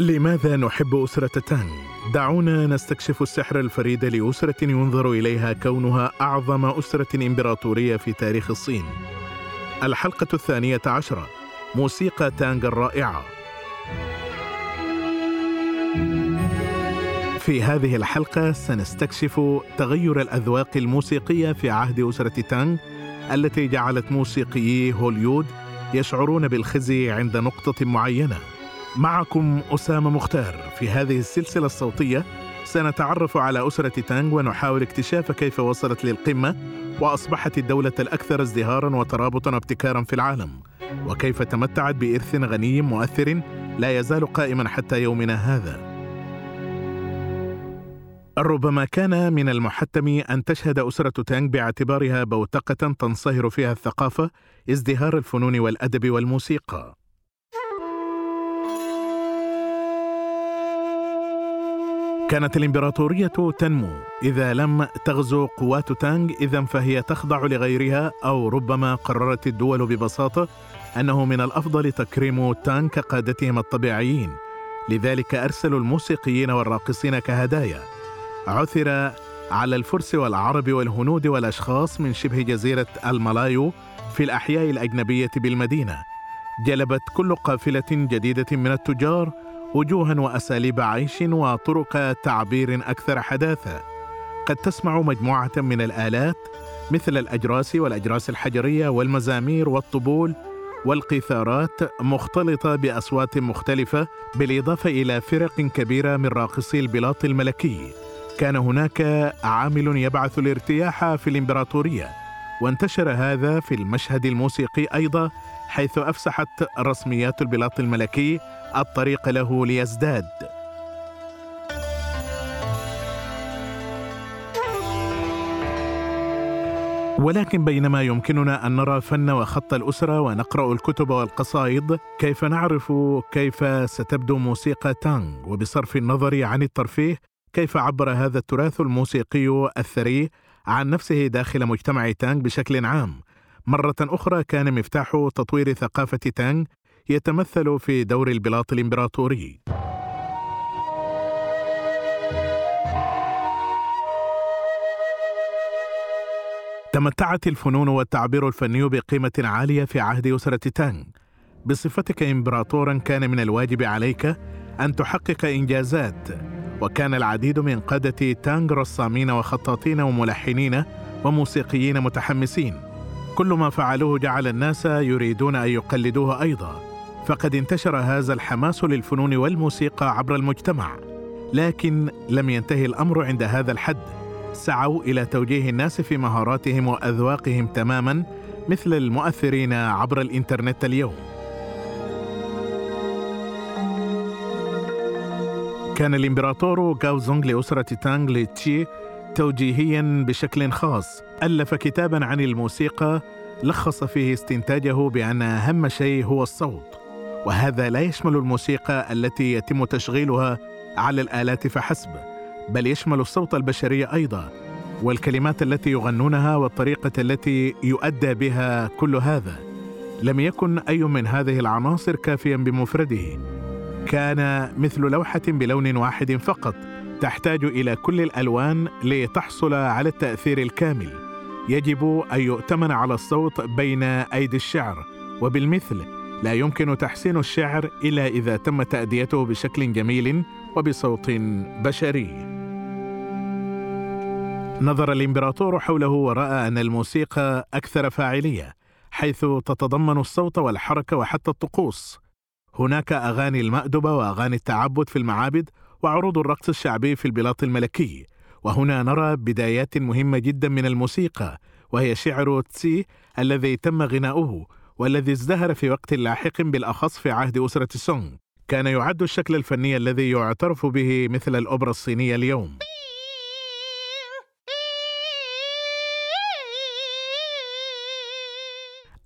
لماذا نحب أسرة تانغ؟ دعونا نستكشف السحر الفريد لأسرة ينظر إليها كونها أعظم أسرة إمبراطورية في تاريخ الصين. الحلقة الثانية عشرة موسيقى تانغ الرائعة. في هذه الحلقة سنستكشف تغير الأذواق الموسيقية في عهد أسرة تانغ التي جعلت موسيقيي هوليود يشعرون بالخزي عند نقطة معينة. معكم أسامة مختار. في هذه السلسلة الصوتية سنتعرف على أسرة تانغ ونحاول اكتشاف كيف وصلت للقمة وأصبحت الدولة الأكثر ازدهارا وترابطا وابتكارا في العالم. وكيف تمتعت بإرث غني مؤثر لا يزال قائما حتى يومنا هذا. ربما كان من المحتم أن تشهد أسرة تانغ باعتبارها بوتقة تنصهر فيها الثقافة ازدهار الفنون والأدب والموسيقى. كانت الإمبراطورية تنمو إذا لم تغزو قوات تانغ إذا فهي تخضع لغيرها أو ربما قررت الدول ببساطة أنه من الأفضل تكريم تانغ كقادتهم الطبيعيين. لذلك أرسلوا الموسيقيين والراقصين كهدايا. عثر على الفرس والعرب والهنود والأشخاص من شبه جزيرة الملايو في الأحياء الأجنبية بالمدينة. جلبت كل قافلة جديدة من التجار وجوها وأساليب عيش وطرق تعبير أكثر حداثة. قد تسمع مجموعة من الآلات مثل الأجراس والأجراس الحجرية والمزامير والطبول والقيثارات مختلطة بأصوات مختلفة بالإضافة إلى فرق كبيرة من راقصي البلاط الملكي. كان هناك عامل يبعث الارتياح في الإمبراطورية وانتشر هذا في المشهد الموسيقي أيضا حيث أفسحت رسميات البلاط الملكي الطريق له ليزداد. ولكن بينما يمكننا أن نرى فن وخط الأسرة ونقرأ الكتب والقصائد كيف نعرف كيف ستبدو موسيقى تانغ؟ وبصرف النظر عن الترفيه كيف عبر هذا التراث الموسيقي الثري عن نفسه داخل مجتمع تانغ بشكل عام مرة أخرى كان مفتاح تطوير ثقافة تانغ يتمثل في دور البلاط الإمبراطوري. تمتعت الفنون والتعبير الفني بقيمة عالية في عهد أسرة تانغ. بصفتك إمبراطورا كان من الواجب عليك أن تحقق إنجازات، وكان العديد من قادة تانغ رسامين وخطاطين وملحنين وموسيقيين متحمسين. كل ما فعلوه جعل الناس يريدون أن يقلدوه أيضا. فقد انتشر هذا الحماس للفنون والموسيقى عبر المجتمع. لكن لم ينتهي الأمر عند هذا الحد. سعوا إلى توجيه الناس في مهاراتهم وأذواقهم تماما مثل المؤثرين عبر الإنترنت اليوم. كان الإمبراطور غاوزونغ لأسرة تانغ لتشي توجيهيا بشكل خاص. ألف كتابا عن الموسيقى لخص فيه استنتاجه بأن أهم شيء هو الصوت وهذا لا يشمل الموسيقى التي يتم تشغيلها على الآلات فحسب بل يشمل الصوت البشري أيضا والكلمات التي يغنونها والطريقة التي يؤدى بها كل هذا. لم يكن أي من هذه العناصر كافيا بمفرده. كان مثل لوحة بلون واحد فقط تحتاج إلى كل الألوان لتحصل على التأثير الكامل. يجب أن يؤتمن على الصوت بين أيدي الشعر وبالمثل لا يمكن تحسين الشعر إلا إذا تم تأديته بشكل جميل وبصوت بشري. نظر الإمبراطور حوله ورأى أن الموسيقى أكثر فاعلية حيث تتضمن الصوت والحركة وحتى الطقوس. هناك أغاني المادبه وأغاني التعبد في المعابد وعروض الرقص الشعبي في البلاط الملكي. وهنا نرى بدايات مهمة جدا من الموسيقى وهي شعر تسي الذي تم غناؤه والذي ازدهر في وقت لاحق بالأخص في عهد أسرة سونغ كان يعد الشكل الفني الذي يعترف به مثل الأوبرا الصينية اليوم.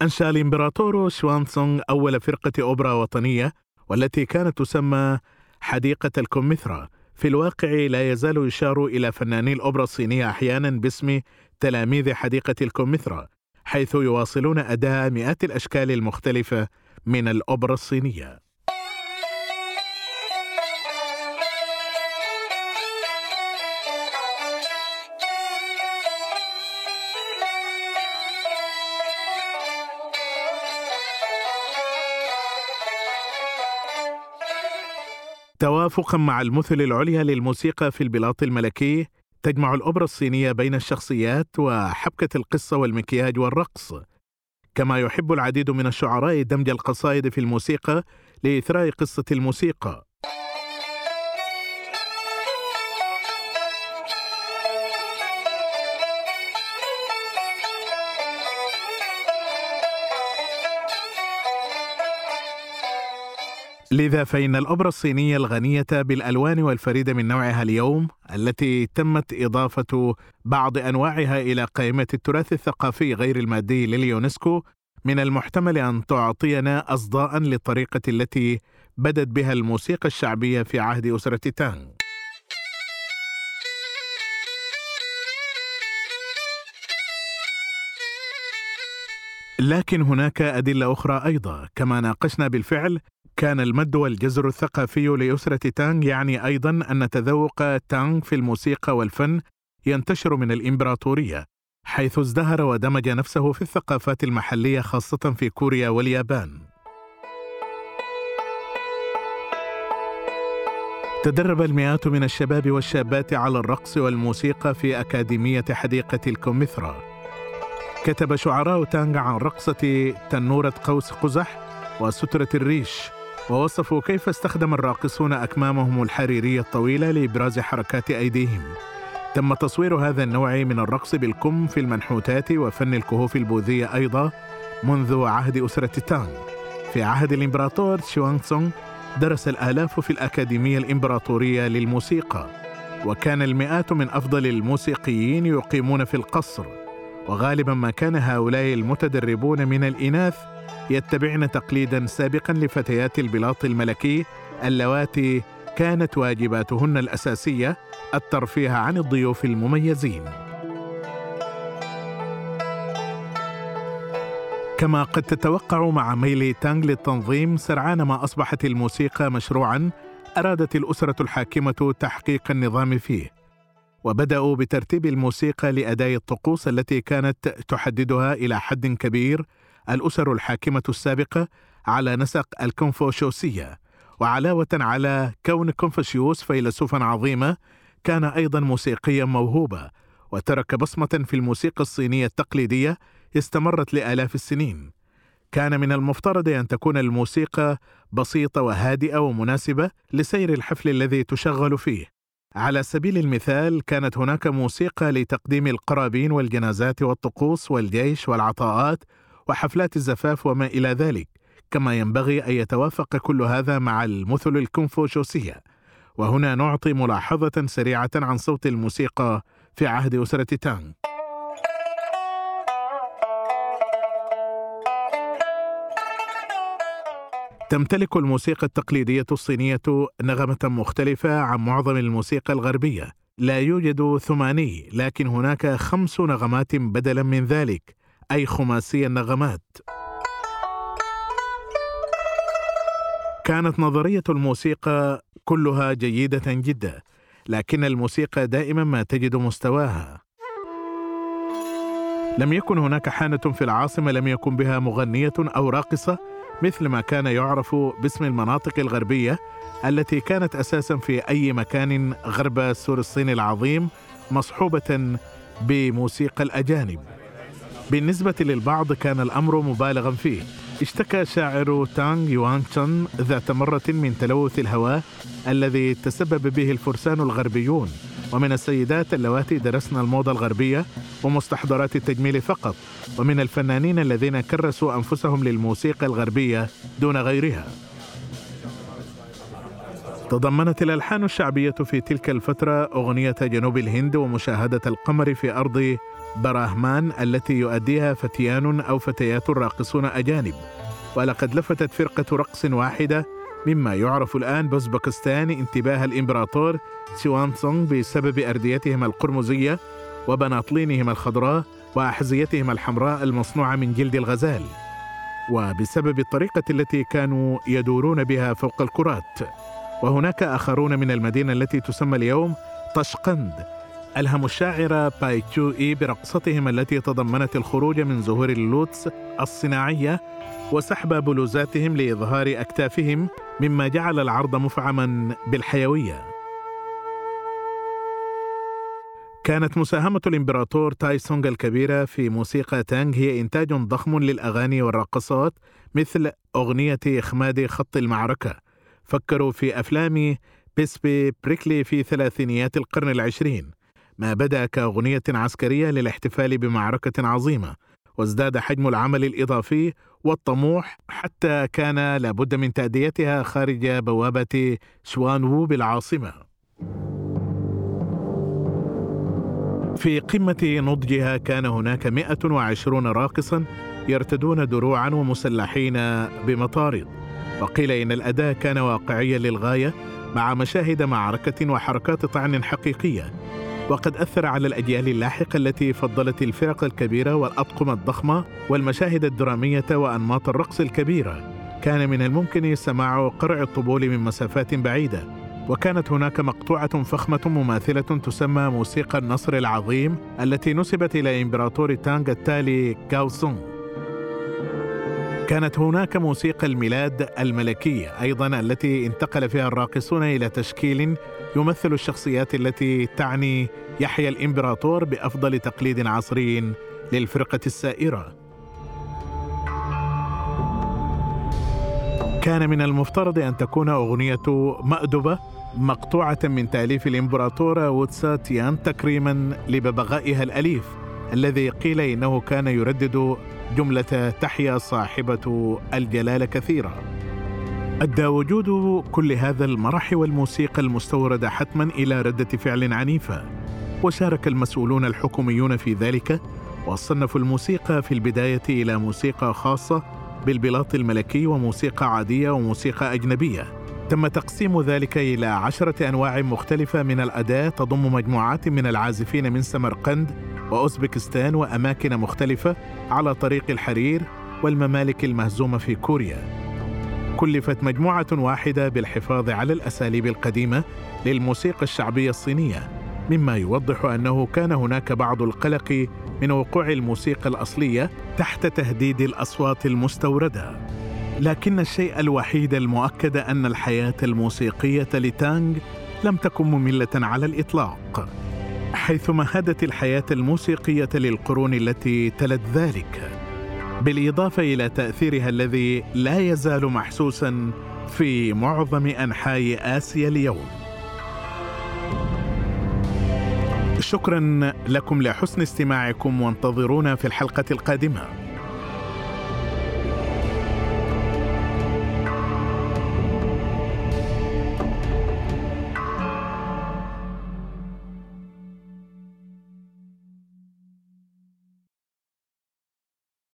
أنشأ الإمبراطور شوانسونغ أول فرقة أوبرا وطنية والتي كانت تسمى حديقة الكمثرى في الواقع لا يزال يشار إلى فناني الأوبرا الصينية أحيانا باسم تلاميذ حديقة الكوميثرا حيث يواصلون أداء مئات الأشكال المختلفة من الأوبرا الصينية. توافقا مع المثل العليا للموسيقى في البلاط الملكي تجمع الأوبرا الصينية بين الشخصيات وحبكة القصة والمكياج والرقص. كما يحب العديد من الشعراء دمج القصائد في الموسيقى لإثراء قصة الموسيقى. لذا فإن الأوبرا الصينية الغنية بالألوان والفريدة من نوعها اليوم التي تمت إضافة بعض أنواعها إلى قائمة التراث الثقافي غير المادي لليونسكو من المحتمل أن تعطينا أصداء للطريقة التي بدت بها الموسيقى الشعبية في عهد أسرة تانغ. لكن هناك أدلة أخرى أيضا كما ناقشنا بالفعل كان المد والجزر الثقافي لأسرة تانغ يعني أيضا أن تذوق تانغ في الموسيقى والفن ينتشر من الإمبراطورية حيث ازدهر ودمج نفسه في الثقافات المحلية خاصة في كوريا واليابان. تدرب المئات من الشباب والشابات على الرقص والموسيقى في أكاديمية حديقة الكوميثرا. كتب شعراء تانغ عن رقصة تنورة قوس قزح وسترة الريش ووصفوا كيف استخدم الراقصون أكمامهم الحريرية الطويلة لإبراز حركات أيديهم. تم تصوير هذا النوع من الرقص بالكم في المنحوتات وفن الكهوف البوذية أيضا منذ عهد أسرة تانغ في عهد الإمبراطور شوانغ سونغ درس الآلاف في الأكاديمية الإمبراطورية للموسيقى وكان المئات من أفضل الموسيقيين يقيمون في القصر. وغالبا ما كان هؤلاء المتدربون من الإناث يتبعن تقليدا سابقا لفتيات البلاط الملكي اللواتي كانت واجباتهن الأساسية الترفيه عن الضيوف المميزين. كما قد تتوقع مع ميل تانغ للتنظيم سرعان ما أصبحت الموسيقى مشروعا أرادت الأسرة الحاكمة تحقيق النظام فيه. وبدأوا بترتيب الموسيقى لأداء الطقوس التي كانت تحددها إلى حد كبير الأسر الحاكمة السابقة على نسق الكونفوشيوسية وعلاوة على كون كونفوشيوس فيلسوفا عظيما كان أيضا موسيقيا موهوبا وترك بصمة في الموسيقى الصينية التقليدية استمرت لآلاف السنين. كان من المفترض أن تكون الموسيقى بسيطة وهادئة ومناسبة لسير الحفل الذي تشغل فيه. على سبيل المثال كانت هناك موسيقى لتقديم القرابين والجنازات والطقوس والجيش والعطاءات وحفلات الزفاف وما إلى ذلك كما ينبغي أن يتوافق كل هذا مع المثل الكونفوشيوسية. وهنا نعطي ملاحظة سريعة عن صوت الموسيقى في عهد أسرة تانغ. تمتلك الموسيقى التقليدية الصينية نغمة مختلفة عن معظم الموسيقى الغربية. لا يوجد ثماني لكن هناك خمس نغمات بدلا من ذلك. أي خماسي النغمات كانت نظرية الموسيقى كلها جيدة جدا لكن الموسيقى دائما ما تجد مستواها. لم يكن هناك حانة في العاصمة لم يكن بها مغنية أو راقصة مثل ما كان يعرف باسم المناطق الغربية التي كانت أساسا في أي مكان غرب سور الصين العظيم مصحوبة بموسيقى الأجانب. بالنسبة للبعض كان الأمر مبالغا فيه. اشتكى شاعر تانغ يوان تشن ذات مرة من تلوث الهواء الذي تسبب به الفرسان الغربيون. ومن السيدات اللواتي درسن الموضة الغربية ومستحضرات التجميل فقط. ومن الفنانين الذين كرسوا أنفسهم للموسيقى الغربية دون غيرها. تضمنت الألحان الشعبية في تلك الفترة أغنية جنوب الهند ومشاهدة القمر في أرض براهمان التي يؤديها فتيان أو فتيات راقصون أجانب. ولقد لفتت فرقة رقص واحدة مما يعرف الآن بأوزبكستان انتباه الإمبراطور سيوان سونغ بسبب أرديتهما القرمزية وبناطلينهما الخضراء وأحذيتهما الحمراء المصنوعة من جلد الغزال. وبسبب الطريقة التي كانوا يدورون بها فوق الكرات. وهناك آخرون من المدينة التي تسمى اليوم طشقند ألهموا الشاعر باي تشو إي برقصتهم التي تضمنت الخروج من زهور اللوتس الصناعية وسحب بلوزاتهم لإظهار أكتافهم مما جعل العرض مفعما بالحيوية. كانت مساهمة الإمبراطور تايسونغ الكبيرة في موسيقى تانغ هي إنتاج ضخم للأغاني والرقصات مثل أغنية إخماد خط المعركة. فكروا في أفلام بيسبي بريكلي في ثلاثينيات القرن العشرين. ما بدأ كأغنية عسكرية للاحتفال بمعركة عظيمة وازداد حجم العمل الإضافي والطموح حتى كان لابد من تأديتها خارج بوابة شوانوو بالعاصمة. في قمة نضجها كان هناك 120 راقصا يرتدون دروعا ومسلحين بمطارد. وقيل إن الأداء كان واقعيا للغاية مع مشاهد معركة وحركات طعن حقيقية وقد أثر على الأجيال اللاحقة التي فضلت الفرق الكبيرة والأطقم الضخمة والمشاهد الدرامية وأنماط الرقص الكبيرة. كان من الممكن سماع قرع الطبول من مسافات بعيدة وكانت هناك مقطوعة فخمة مماثلة تسمى موسيقى النصر العظيم التي نسبت إلى إمبراطور تانغ التالي كاو سونغ كانت هناك موسيقى الميلاد الملكية أيضا التي انتقل فيها الراقصون إلى تشكيل يمثل الشخصيات التي تعني يحيى الإمبراطور بأفضل تقليد عصري للفرقة السائرة. كان من المفترض أن تكون أغنية مأدبة مقطوعة من تأليف الإمبراطورة ووتساتيان تكريما لببغائها الأليف الذي قيل إنه كان يردد جملة تحيا صاحبة الجلالة كثيرا أدى وجود كل هذا المرح والموسيقى المستوردة حتما إلى ردة فعل عنيفة. وشارك المسؤولون الحكوميون في ذلك وصنفوا الموسيقى في البداية إلى موسيقى خاصة بالبلاط الملكي وموسيقى عادية وموسيقى أجنبية. تم تقسيم ذلك إلى عشرة أنواع مختلفة من الأداة تضم مجموعات من العازفين من سمرقند وأوزبكستان وأماكن مختلفة على طريق الحرير والممالك المهزومة في كوريا. كلفت مجموعة واحدة بالحفاظ على الأساليب القديمة للموسيقى الشعبية الصينية مما يوضح أنه كان هناك بعض القلق من وقوع الموسيقى الأصلية تحت تهديد الأصوات المستوردة. لكن الشيء الوحيد المؤكد أن الحياة الموسيقية لتانغ لم تكن مملة على الإطلاق حيث مهدت الحياة الموسيقية للقرون التي تلت ذلك. بالإضافة إلى تأثيرها الذي لا يزال محسوسا في معظم أنحاء آسيا اليوم. شكرا لكم لحسن استماعكم وانتظرونا في الحلقة القادمة.